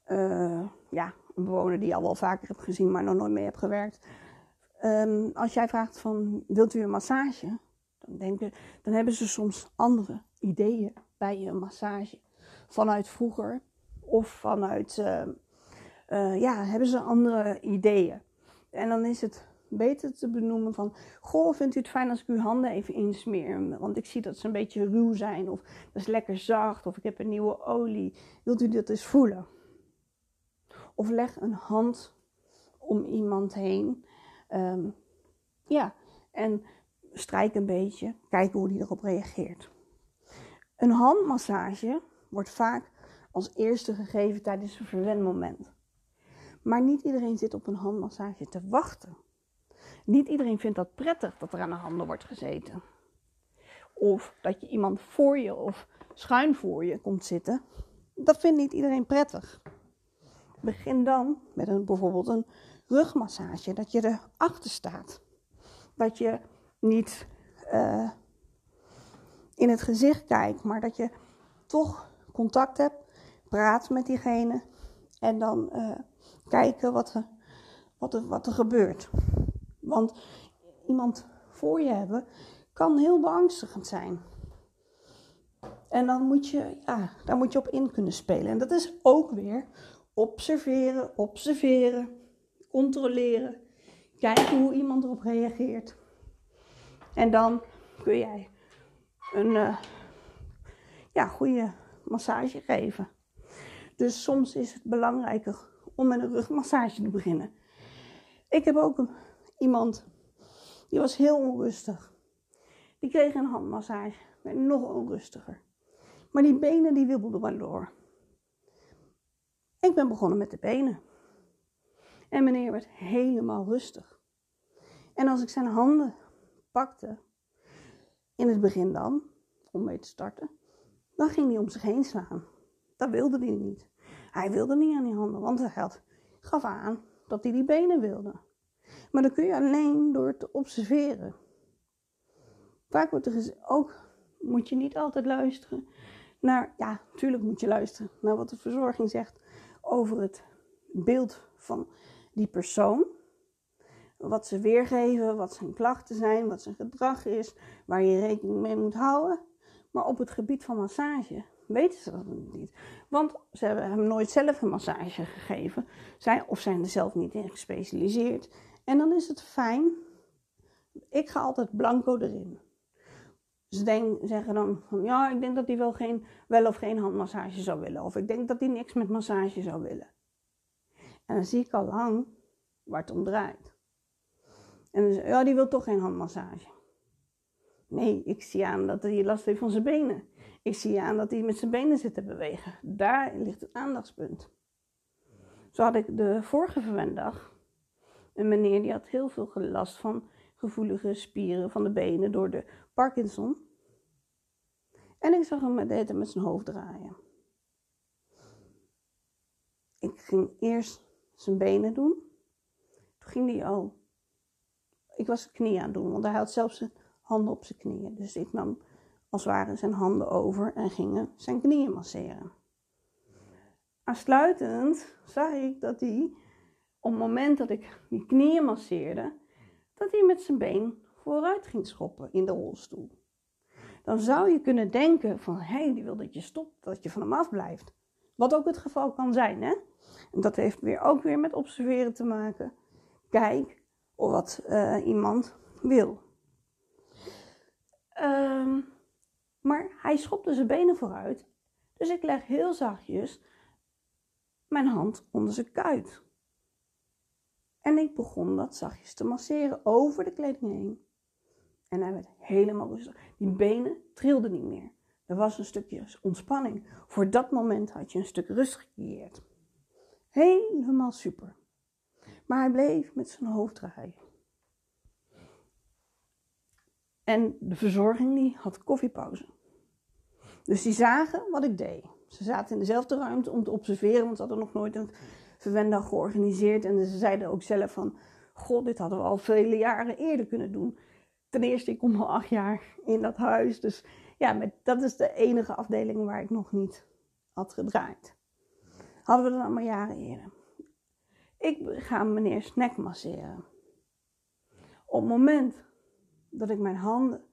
uh, ja, een bewoner die je al wel vaker hebt gezien, maar nog nooit mee hebt gewerkt. Ehm, als jij vraagt van, wilt u een massage? Dan, denken, dan hebben ze soms andere ideeën bij je massage. Vanuit vroeger of vanuit, uh, ja, hebben ze andere ideeën. En dan is het beter te benoemen van... Goh, vindt u het fijn als ik uw handen even insmeer? Want ik zie dat ze een beetje ruw zijn. Of dat is lekker zacht. Of ik heb een nieuwe olie. Wilt u dat eens voelen? Of leg een hand om iemand heen. Um, ja, en strijk een beetje. Kijken hoe die erop reageert. Een handmassage wordt vaak als eerste gegeven tijdens een verwenmoment. Maar niet iedereen zit op een handmassage te wachten. Niet iedereen vindt dat prettig dat er aan de handen wordt gezeten. Of dat je iemand voor je of schuin voor je komt zitten. Dat vindt niet iedereen prettig. Begin dan met een, bijvoorbeeld een rugmassage. Dat je erachter staat. Dat je niet uh, in het gezicht kijkt, maar dat je toch contact hebt. Praat met diegene. En dan uh, kijken wat er, wat, er, wat er gebeurt. Want iemand voor je hebben kan heel beangstigend zijn. En dan moet je, ja, daar moet je op in kunnen spelen. En dat is ook weer observeren, observeren, controleren. Kijken hoe iemand erop reageert. En dan kun jij een uh, ja, goede massage geven. Dus soms is het belangrijker om met een rugmassage te beginnen. Ik heb ook iemand die was heel onrustig. Die kreeg een handmassage, werd nog onrustiger. Maar die benen die wibbelden maar door. Ik ben begonnen met de benen. En meneer werd helemaal rustig. En als ik zijn handen pakte, in het begin dan, om mee te starten, dan ging hij om zich heen slaan. Dat wilde hij niet. Hij wilde niet aan die handen, want hij had, gaf aan dat hij die benen wilde. Maar dat kun je alleen door te observeren. Vaak wordt er ook moet je niet altijd luisteren naar, ja, natuurlijk moet je luisteren naar wat de verzorging zegt over het beeld van die persoon. Wat ze weergeven, wat zijn klachten zijn, wat zijn gedrag is, waar je rekening mee moet houden. Maar op het gebied van massage weten ze dat niet. Want ze hebben hem nooit zelf een massage gegeven, of zijn er zelf niet in gespecialiseerd. En dan is het fijn. Ik ga altijd blanco erin. Ze denk, zeggen dan van ja, ik denk dat hij wel, geen, wel of geen handmassage zou willen. Of ik denk dat hij niks met massage zou willen. En dan zie ik al lang waar het om draait. En dan ja, die wil toch geen handmassage. Nee, ik zie aan dat hij last heeft van zijn benen. Ik zie aan dat hij met zijn benen zit te bewegen. Daar ligt het aandachtspunt. Zo had ik de vorige verwendag een meneer die had heel veel last van gevoelige spieren van de benen door de Parkinson. En ik zag hem met, met zijn hoofd draaien. Ik ging eerst zijn benen doen. Toen ging hij al. Ik was zijn knieën aan doen, want hij had zelfs zijn handen op zijn knieën. Dus ik nam als zijn handen over en ging zijn knieën masseren. Aansluitend zag ik dat hij op het moment dat ik die knieën masseerde, dat hij met zijn been vooruit ging schoppen in de rolstoel. Dan zou je kunnen denken van, hé, hey, die wil dat je stopt, dat je van hem afblijft. Wat ook het geval kan zijn, hè. En dat heeft weer ook weer met observeren te maken. Kijk of wat uh, iemand wil. Um, maar hij schopte zijn benen vooruit. Dus ik leg heel zachtjes mijn hand onder zijn kuit. En ik begon dat zachtjes te masseren over de kleding heen. En hij werd helemaal rustig. Die benen trilden niet meer. Er was een stukje ontspanning. Voor dat moment had je een stuk rust gecreëerd. Helemaal super. Maar hij bleef met zijn hoofd draaien. En de verzorging die had koffiepauze. Dus die zagen wat ik deed. Ze zaten in dezelfde ruimte om te observeren, want ze hadden nog nooit een verwendag georganiseerd. En ze zeiden ook zelf van, god, dit hadden we al vele jaren eerder kunnen doen. Ten eerste, ik kom al acht jaar in dat huis. Dus ja, dat is de enige afdeling waar ik nog niet had gedraaid. Hadden we dat allemaal jaren eerder. Ik ga meneer Snack masseren. Op het moment dat ik mijn handen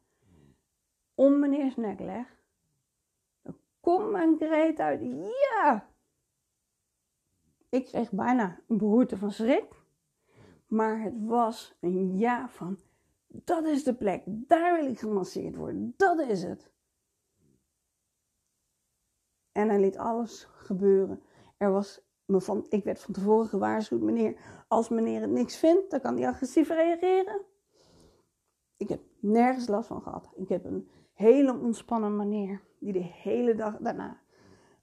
om meneer Snack leg, komt mijn kreet uit. Ja! Ik kreeg bijna een behoorte van schrik. Maar het was een ja van, dat is de plek, daar wil ik gemasseerd worden, dat is het. En hij liet alles gebeuren. Er was me van, ik werd van tevoren gewaarschuwd, meneer, als meneer het niks vindt, dan kan hij agressief reageren. Ik heb nergens last van gehad. Ik heb een hele ontspannen manier, die de hele dag daarna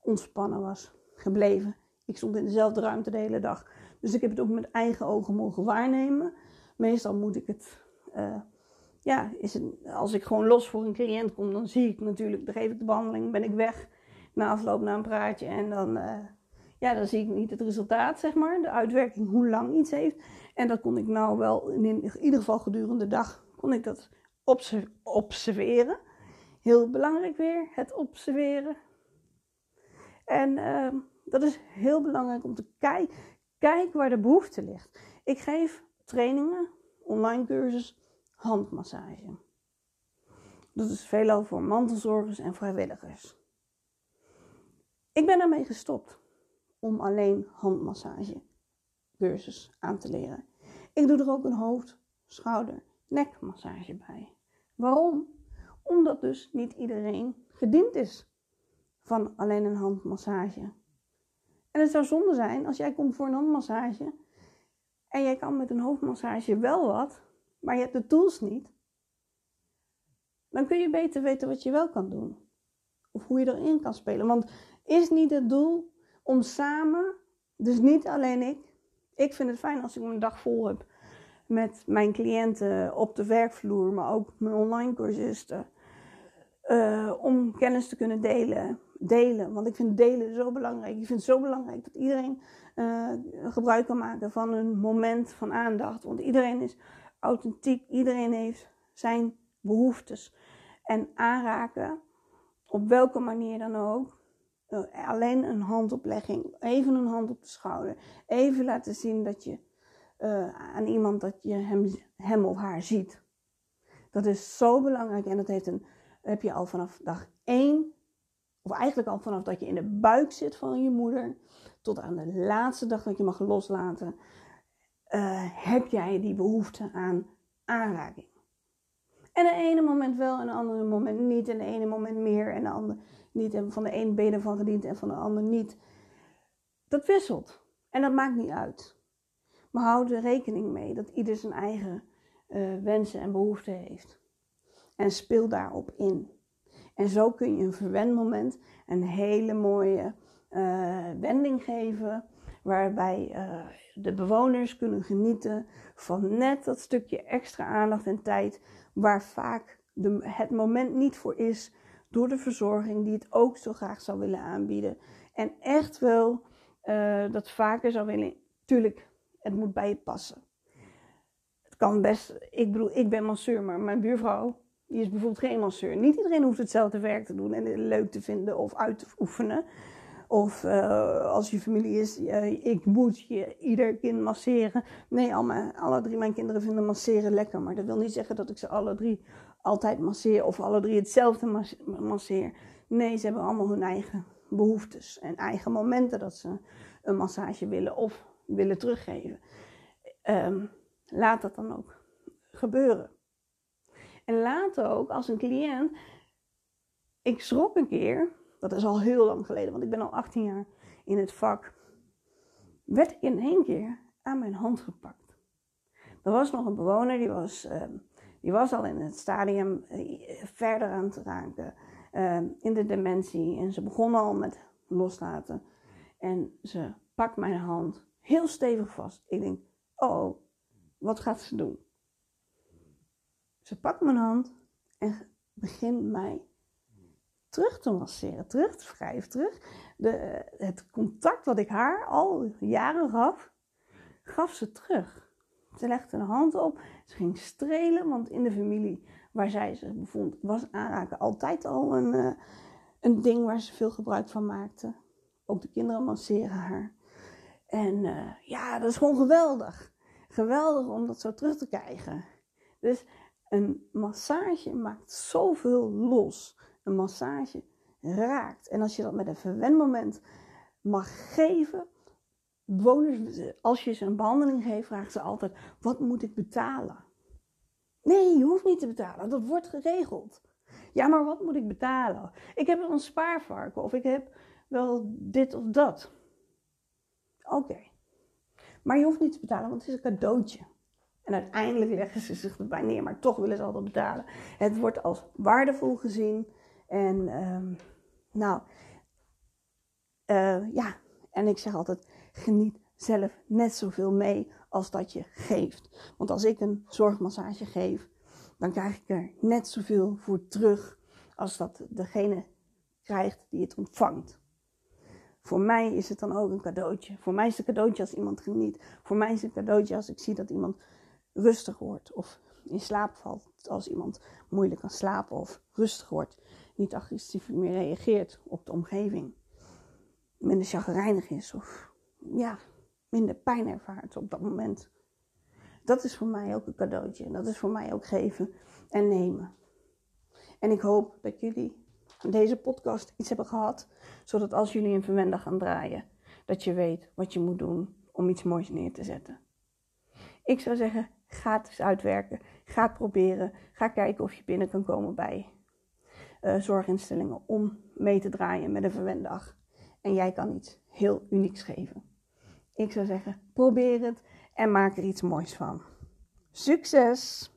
ontspannen was gebleven. Ik stond in dezelfde ruimte de hele dag. Dus ik heb het ook met eigen ogen mogen waarnemen. Meestal moet ik het, uh, ja, is als ik gewoon los voor een cliënt kom, dan zie ik natuurlijk, dan geef ik de behandeling, ben ik weg na afloop naar een praatje en dan, uh, ja, dan zie ik niet het resultaat, zeg maar, de uitwerking, hoe lang iets heeft. En dat kon ik nou wel, in ieder geval gedurende de dag, kon ik dat observeren. Heel belangrijk weer, het observeren. En uh, dat is heel belangrijk om te kijken Kijk waar de behoefte ligt. Ik geef trainingen, online cursus, handmassage. Dat is veelal voor mantelzorgers en vrijwilligers. Ik ben daarmee gestopt om alleen handmassage cursus aan te leren. Ik doe er ook een hoofd, schouder, nekmassage bij. Waarom? Omdat dus niet iedereen gediend is van alleen een handmassage. En het zou zonde zijn als jij komt voor een handmassage en jij kan met een hoofdmassage wel wat, maar je hebt de tools niet. Dan kun je beter weten wat je wel kan doen. Of hoe je erin kan spelen. Want is niet het doel om samen, dus niet alleen ik. Ik vind het fijn als ik mijn dag vol heb met mijn cliënten op de werkvloer, maar ook mijn online cursisten. Uh, om kennis te kunnen delen delen. Want ik vind delen zo belangrijk. Ik vind het zo belangrijk dat iedereen uh, gebruik kan maken van een moment van aandacht. Want iedereen is authentiek, iedereen heeft zijn behoeftes. En aanraken, op welke manier dan ook. Uh, alleen een handoplegging, even een hand op de schouder. Even laten zien dat je aan iemand dat je hem, hem of haar ziet. Dat is zo belangrijk en dat heeft een, heb je al vanaf dag één of eigenlijk al vanaf dat je in de buik zit van je moeder, tot aan de laatste dag dat je mag loslaten, uh, heb jij die behoefte aan aanraking. En de ene moment wel en de andere moment niet. En de ene moment meer en de andere niet. En van de een ben je van gediend en van de ander niet. Dat wisselt. En dat maakt niet uit. Maar houd er rekening mee dat ieder zijn eigen uh, wensen en behoeften heeft. En speel daarop in. En zo kun je een verwendmoment een hele mooie uh, wending geven. Waarbij uh, de bewoners kunnen genieten van net dat stukje extra aandacht en tijd. Waar vaak de, het moment niet voor is. Door de verzorging die het ook zo graag zou willen aanbieden. En echt wel uh, dat vaker zou willen. Tuurlijk, het moet bij je passen. Het kan best. Ik bedoel, ik ben masseur, maar mijn buurvrouw die is bijvoorbeeld geen masseur. Niet iedereen hoeft hetzelfde werk te doen en het leuk te vinden of uit te oefenen. Of uh, als je familie is, uh, ik moet je ieder kind masseren. Nee, alle drie mijn kinderen vinden masseren lekker. Maar dat wil niet zeggen dat ik ze alle drie altijd masseer of alle drie hetzelfde masseer. Nee, ze hebben allemaal hun eigen behoeftes en eigen momenten dat ze een massage willen of willen teruggeven. Um, laat dat dan ook gebeuren. En later ook als een cliënt. Ik schrok een keer, dat is al heel lang geleden, want ik ben al 18 jaar in het vak. Werd in één keer aan mijn hand gepakt. Er was nog een bewoner, die was, uh, die was al in het stadium uh, verder aan te raken. Uh, in de dementie. En ze begon al met loslaten. En ze pakt mijn hand heel stevig vast. Ik denk, oh, wat gaat ze doen? Ze pakt mijn hand en begint mij terug te masseren, terug te wrijven, terug. De, het contact wat ik haar al jaren gaf, gaf ze terug. Ze legde een hand op, ze ging strelen, want in de familie waar zij zich bevond, was aanraken altijd al een, uh, een ding waar ze veel gebruik van maakte. Ook de kinderen masseren haar. En uh, ja, dat is gewoon geweldig. Geweldig om dat zo terug te krijgen. Dus een massage maakt zoveel los. Een massage raakt. En als je dat met een verwendmoment mag geven. Bewoners, als je ze een behandeling geeft, vragen ze altijd: wat moet ik betalen? Nee, je hoeft niet te betalen. Dat wordt geregeld. Ja, maar wat moet ik betalen? Ik heb een spaarvarken of ik heb wel dit of dat. Oké. Maar je hoeft niet te betalen, want het is een cadeautje. En uiteindelijk leggen ze zich erbij neer, maar toch willen ze altijd betalen. Het wordt als waardevol gezien. En um, nou, uh, ja, en ik zeg altijd: geniet zelf net zoveel mee als dat je geeft. Want als ik een zorgmassage geef, dan krijg ik er net zoveel voor terug als dat degene krijgt die het ontvangt. Voor mij is het dan ook een cadeautje. Voor mij is het een cadeautje als iemand geniet. Voor mij is het een cadeautje als ik zie dat iemand rustig wordt of in slaap valt. Als iemand moeilijk kan slapen of rustig wordt. Niet agressief meer reageert op de omgeving. Minder chagrijnig is of ja, minder pijn ervaart op dat moment. Dat is voor mij ook een cadeautje. En dat is voor mij ook geven en nemen. En ik hoop dat jullie deze podcast iets hebben gehad. Zodat als jullie een verwender gaan draaien, dat je weet wat je moet doen om iets moois neer te zetten. Ik zou zeggen, ga het uitwerken. Ga proberen. Ga kijken of je binnen kan komen bij uh, zorginstellingen om mee te draaien met een verwendag. En jij kan iets heel unieks geven. Ik zou zeggen, probeer het en maak er iets moois van. Succes!